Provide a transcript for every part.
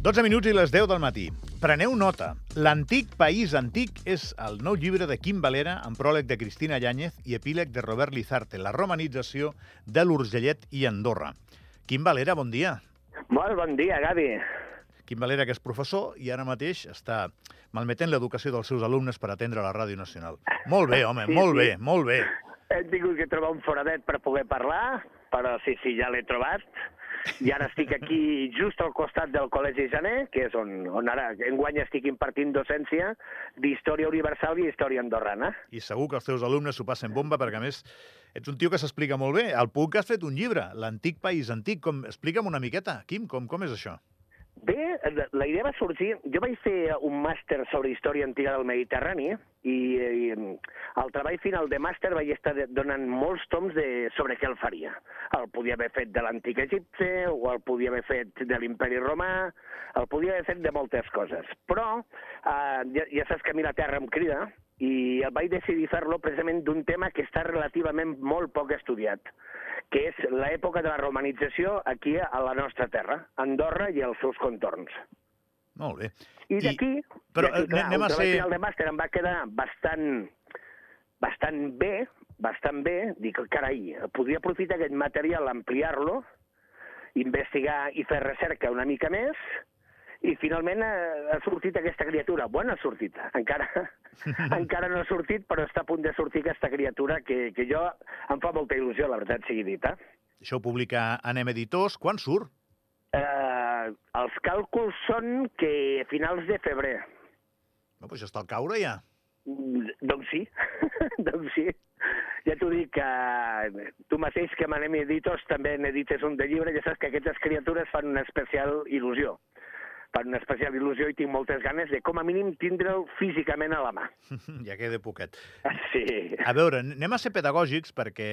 12 minuts i les 10 del matí. Preneu nota. L'antic país antic és el nou llibre de Quim Valera, amb pròleg de Cristina Llàñez i epíleg de Robert Lizarte, la romanització de l'Urgellet i Andorra. Quim Valera, bon dia. Molt bon dia, Gavi. Quim Valera, que és professor i ara mateix està malmetent l'educació dels seus alumnes per atendre la Ràdio Nacional. Molt bé, home, Sí, molt sí. bé, molt bé. Hem tingut que trobar un foradet per poder parlar, però sí, sí, ja l'he trobat. I ara estic aquí just al costat del Col·legi Janer, que és on, on ara enguany estic impartint docència d'Història Universal i Història Andorrana. I segur que els teus alumnes s'ho passen bomba, perquè a més ets un tio que s'explica molt bé. Al punt que has fet un llibre, l'antic país antic. Com... Explica'm una miqueta, Quim, com, com és això? La idea va sorgir... Jo vaig fer un màster sobre història antiga del Mediterrani i, i al treball final de màster vaig estar donant molts toms de, sobre què el faria. El podia haver fet de l'antic Egipte, o el podia haver fet de l'imperi romà, el podia haver fet de moltes coses. Però eh, ja, ja saps que a mi la terra em crida i vaig decidir fer-lo precisament d'un tema que està relativament molt poc estudiat, que és l'època de la romanització aquí a la nostra terra, Andorra i els seus contorns. Molt bé. I d'aquí, però, d'aquí, eh, clar, anem a el treball ser- final de màster em va quedar bastant, bastant bé, bastant bé, dic, carai, podria aprofitar aquest material, ampliar-lo, investigar i fer recerca una mica més, i finalment ha, ha sortit aquesta criatura. Bueno, ha sortit. Encara, encara no ha sortit, però està a punt de sortir aquesta criatura que, que jo em fa molta il·lusió, la veritat sigui dita. Això ho publica Anem Editors. Quan surt? Eh, els càlculs són que a finals de febrer. No, doncs ja està al caure, ja. Mm, Doncs sí, doncs sí. Ja t'ho dic, que tu mateix que m'anem editors també n'edites un de llibre, ja saps que aquestes criatures fan una especial il·lusió. Fan una especial il·lusió i tinc moltes ganes de, com a mínim, tindre'l físicament a la mà. ja queda poquet. Sí. A veure, anem a ser pedagògics perquè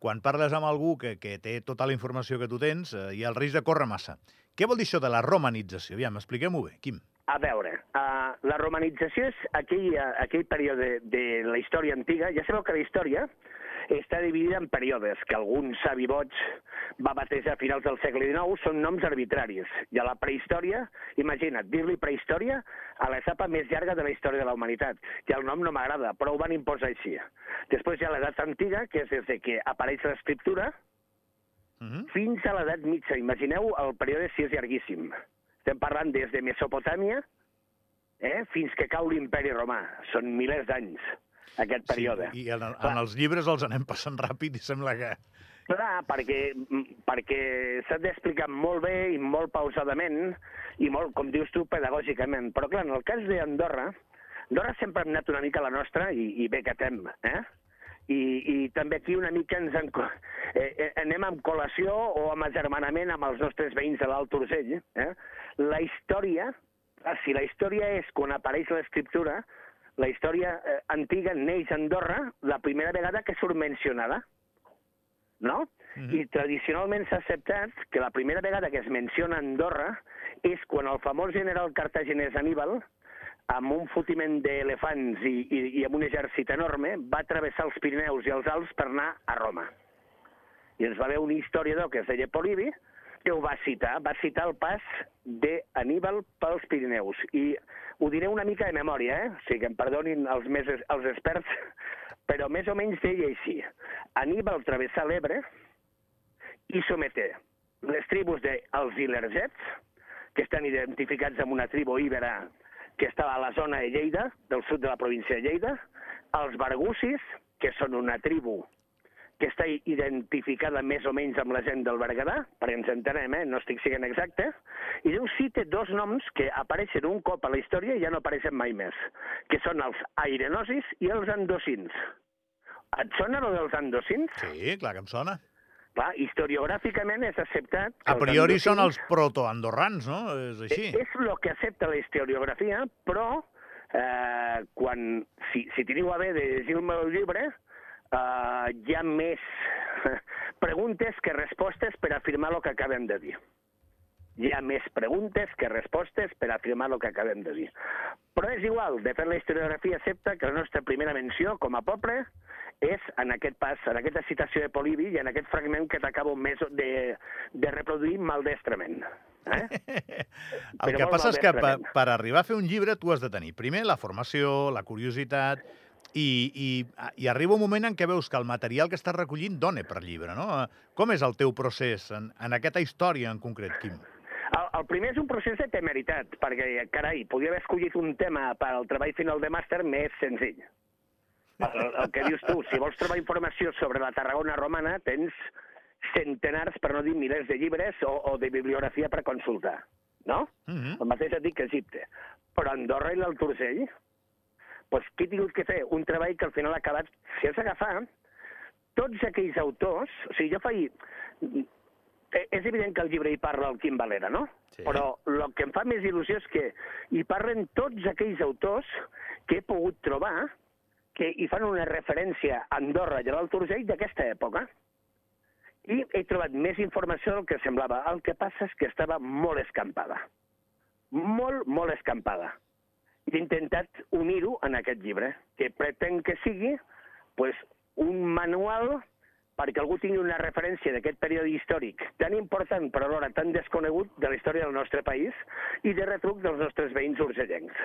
quan parles amb algú que, que té tota la informació que tu tens, eh, hi ha el risc de córrer massa. Què vol dir això de la romanització? Aviam, expliquem-ho bé, Quim. A veure, uh, la romanització és aquell, uh, aquell període de, de la història antiga. Ja sabeu que la història està dividida en períodes, que algun savi boig va batejar a finals del segle XIX, són noms arbitraris. I a la prehistòria, imagina't, dir-li prehistòria a l'etapa més llarga de la història de la humanitat. I el nom no m'agrada, però ho van imposar així. Després hi ha l'edat antiga, que és des de que apareix l'escriptura, Uh -huh. fins a l'edat mitja. Imagineu, el període sí és llarguíssim. Estem parlant des de Mesopotàmia eh, fins que cau l'imperi romà. Són milers d'anys, aquest període. Sí, I en, en els llibres els anem passant ràpid i sembla que... Clar, perquè, mm, perquè s'ha d'explicar molt bé i molt pausadament i molt, com dius tu, pedagògicament. Però clar, en el cas d'Andorra, Andorra sempre hem anat una mica a la nostra i, i bé que tem, eh? I, I també aquí una mica ens en, eh, eh, anem amb col·lació o amb agermanament amb els nostres veïns de l'Alt Urgell. Eh? La història, ah, si la història és quan apareix l'escriptura, la història eh, antiga neix a Andorra la primera vegada que surt mencionada no? Mhm. I tradicionalment s'ha acceptat que la primera vegada que es menciona Andorra és quan el famós general cartaginès Aníbal, amb un fotiment d'elefants i, i, i amb un exèrcit enorme, va travessar els Pirineus i els Alps per anar a Roma. I ens va haver un historiador que es deia Polibi, que ho va citar, va citar el pas d'Aníbal pels Pirineus. I ho diré una mica de memòria, eh? O sigui, que em perdonin els, més, els experts, però més o menys deia així. Aníbal travessà l'Ebre i someté les tribus dels Ilergets, que estan identificats amb una tribu íbera que estava a la zona de Lleida, del sud de la província de Lleida, els Bargussis, que són una tribu que està identificada més o menys amb la gent del Berguedà, perquè ens entenem, eh? no estic sent exacte, i Déu sí té dos noms que apareixen un cop a la història i ja no apareixen mai més, que són els airenosis i els andosins. Et sona lo dels andosins? Sí, clar que em sona. Clar, historiogràficament és acceptat... A priori són els protoandorrans, no? És així. Eh, És el que accepta la historiografia, però eh, quan, si, si teniu a bé de llegir el meu llibre, eh, hi ha més preguntes que respostes per afirmar el que acabem de dir. Hi ha més preguntes que respostes per afirmar el que acabem de dir. Però és igual, de fet la historiografia accepta que la nostra primera menció com a poble és en aquest pas, en aquesta citació de Polibi i en aquest fragment que t'acabo més de, de reproduir maldestrament. Eh? el Però que passa és que per, per arribar a fer un llibre tu has de tenir primer la formació, la curiositat, i, i, i arriba un moment en què veus que el material que estàs recollint dona per llibre, no? Com és el teu procés en, en aquesta història en concret, Quim? El, el primer és un procés de temeritat, perquè, carai, podia haver escollit un tema per al treball final de màster més senzill. El, el que dius tu, si vols trobar informació sobre la Tarragona romana, tens centenars, per no dir milers de llibres o, o de bibliografia per consultar, no? Mm -hmm. El mateix et dic que Egipte. Però Andorra i l'Alt Urgell, doncs he tingut que fer? Un treball que al final ha acabat, si has d'agafar, tots aquells autors, o sigui, jo faig... eh, És evident que el llibre hi parla el Quim Valera, no? Sí. Però el que em fa més il·lusió és que hi parlen tots aquells autors que he pogut trobar que hi fan una referència a Andorra i a l'Alt Urgell d'aquesta època. I he trobat més informació del que semblava. El que passa és que estava molt escampada. Molt, molt escampada. I he intentat unir-ho en aquest llibre, que pretén que sigui pues, un manual perquè algú tingui una referència d'aquest període històric tan important però alhora tan desconegut de la història del nostre país i de retruc dels nostres veïns urgellencs.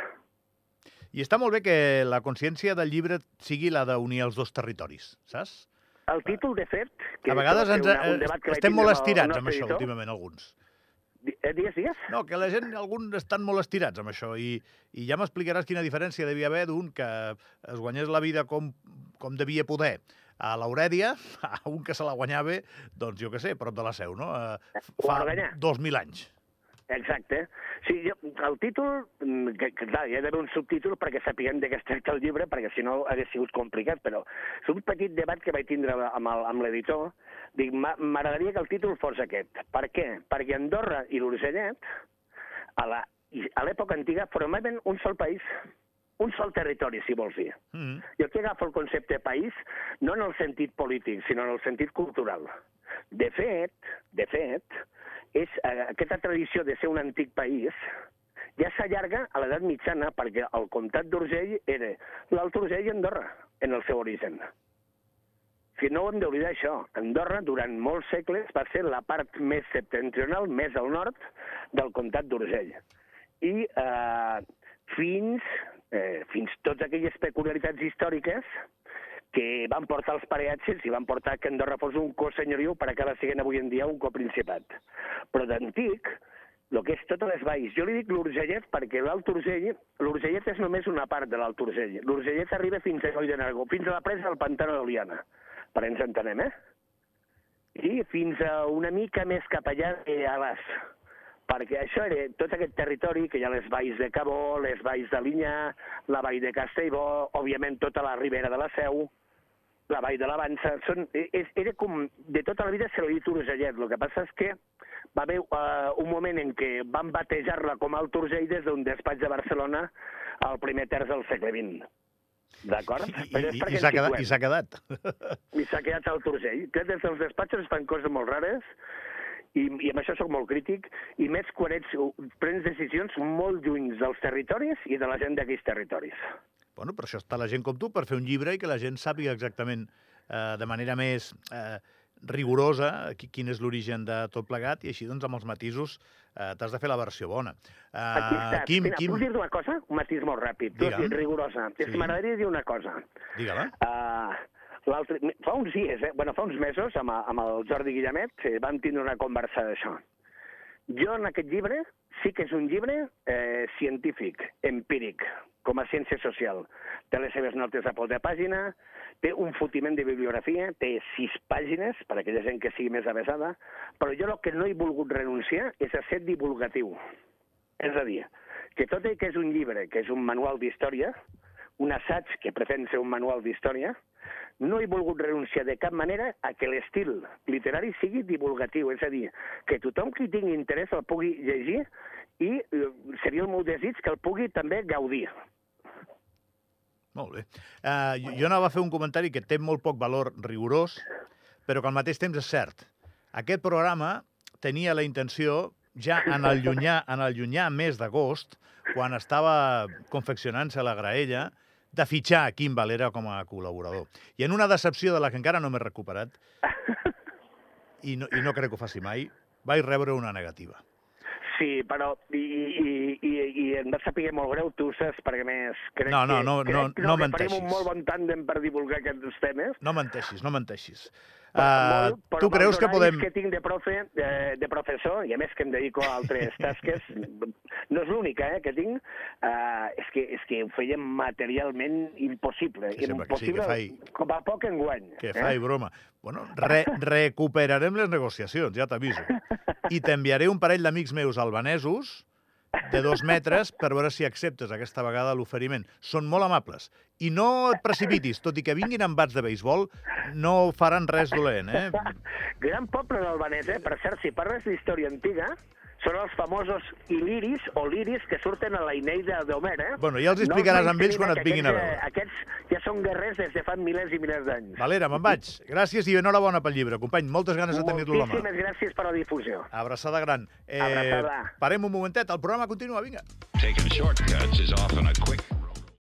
I està molt bé que la consciència del llibre sigui la d'unir els dos territoris, saps? El títol, de fet... Que A vegades ens, un estem molt estirats amb això, editor. últimament, alguns. Eh, Digues, digues. No, que la gent, alguns estan molt estirats amb això i, i ja m'explicaràs quina diferència devia haver d'un que es guanyés la vida com, com devia poder a l'Aurèdia, a un que se la guanyava, doncs jo què sé, prop de la seu, no? Eh, Fa a Organyà. 2.000 anys. Exacte. Sí, jo, el títol, mm, que, que clar, hi ha d'haver un subtítol perquè sapiguem de què es tracta el llibre, perquè si no hagués sigut complicat, però és un petit debat que vaig tindre amb l'editor. Dic, "Ma- m'agradaria que el títol fos aquest. Per què? Perquè Andorra i l'Urgellet, a la- i a l'època antiga, formaven un sol país, un sol territori, si vols dir. Mm. Jo aquí agafo el concepte país no en el sentit polític, sinó en el sentit cultural. De fet, de fet, és, eh, aquesta tradició de ser un antic país ja s'allarga a l'edat mitjana perquè el comtat d'Urgell era l'Alt Urgell i Andorra en el seu origen. Si no ho hem d'oblidar això, Andorra durant molts segles va ser la part més septentrional, més al nord, del comtat d'Urgell. I eh, fins, eh, fins totes aquelles peculiaritats històriques que van portar els pareatges i van portar que Andorra fos un cosenyoriu per acabar sent avui en dia un coprincipat. Però d'antic, el que és totes les valls. Jo li dic l'Urgellet perquè l'Alt Urgell, l'Urgellet és només una part de l'Alt Urgell. L'Urgellet arriba fins a Coll de Nargó, fins a la presa del Pantano d'Oliana, per ens entenem, eh? I fins a una mica més cap allà eh, a l'As. Perquè això era tot aquest territori, que hi ha les valls de Cabó, les valls de Linyà, la vall de Castellbó, òbviament tota la ribera de la Seu, la vall de l'Avança, són, és, era com, de tota la vida se l'ha dit Urgellet, el que passa és que va haver uh, un moment en què van batejar-la com Alt Urgell des d'un despatx de Barcelona al primer terç del segle XX. D'acord? I, i, i s'ha quedat, i s'ha quedat. I s'ha quedat Alt Urgell. Que des dels despatxos es fan coses molt rares i, i amb això sóc molt crític, i més quan ets, prens decisions molt lluny dels territoris i de la gent d'aquells territoris. Bueno, per això està la gent com tu, per fer un llibre i que la gent sàpiga exactament eh, de manera més eh, rigorosa qui, quin és l'origen de tot plegat i així, doncs, amb els matisos eh, t'has de fer la versió bona. Eh, Aquí està. Quim, Mira, Quim, puc dir-te una cosa? Un matís molt ràpid. Digue'm. rigorosa. Sí. m'agradaria dir una cosa. digue-la. Uh, l'altre- fa uns dies, eh? bueno, fa uns mesos, amb, amb el Jordi Guillemet, eh, vam tindre una conversa d'això. Jo en aquest llibre sí que és un llibre eh, científic, empíric, com a ciència social. Té les seves notes a peu de pàgina, té un fotiment de bibliografia, té sis pàgines, per a aquella gent que sigui més avesada, però jo el que no he volgut renunciar és a ser divulgatiu. És a dir, que tot i que és un llibre, que és un manual d'història, un assaig que pretén ser un manual d'història, no he volgut renunciar de cap manera a que l'estil literari sigui divulgatiu, és a dir, que tothom qui tingui interès el pugui llegir i eh, seria el meu desig que el pugui també gaudir. Molt bé. Uh, jo, jo anava a fer un comentari que té molt poc valor rigorós, però que al mateix temps és cert. Aquest programa tenia la intenció ja en el llunyà, en el llunyà mes d'agost, quan estava confeccionant-se la graella, de fitxar Quim Valera com a col·laborador. I en una decepció de la que encara no m'he recuperat, i no, i no crec que ho faci mai, vaig rebre una negativa. Sí, però i, i, i, i em va saber molt greu, tu ho saps, perquè més crec No, no, que, no, crec, no, no que menteixis. farem un molt bon tàndem per divulgar aquests temes. No menteixis, no menteixis. Uh, però tu creus que podem... que tinc de profe, de, de professor, i a més que em dedico a altres tasques, no és l'única eh, que tinc, uh, és, que, és que ho fèiem materialment impossible. Que que sí, que impossible fai- com a poc enguany. Que eh? fai broma. Bueno, re recuperarem les negociacions, ja t'aviso. I t'enviaré un parell d'amics meus albanesos de dos metres per veure si acceptes aquesta vegada l'oferiment. Són molt amables. I no et precipitis, tot i que vinguin amb bats de béisbol, no faran res dolent, eh? Gran poble d'Albanès, eh? Per cert, si parles d'història antiga, són els famosos il·liris o liris que surten a la Ineida d'Homer, eh? Bueno, ja els explicaràs amb ells quan et vinguin a veure. eh, Aquests ja són guerrers des de fa milers i milers d'anys. Valera, me'n vaig. Gràcies i enhorabona pel llibre, company. Moltes ganes de tenir-lo a la mà. Moltíssimes gràcies per la difusió. Abraçada gran. Eh, Abraçada. Parem un momentet, el programa continua, vinga. Taking shortcuts is often a quick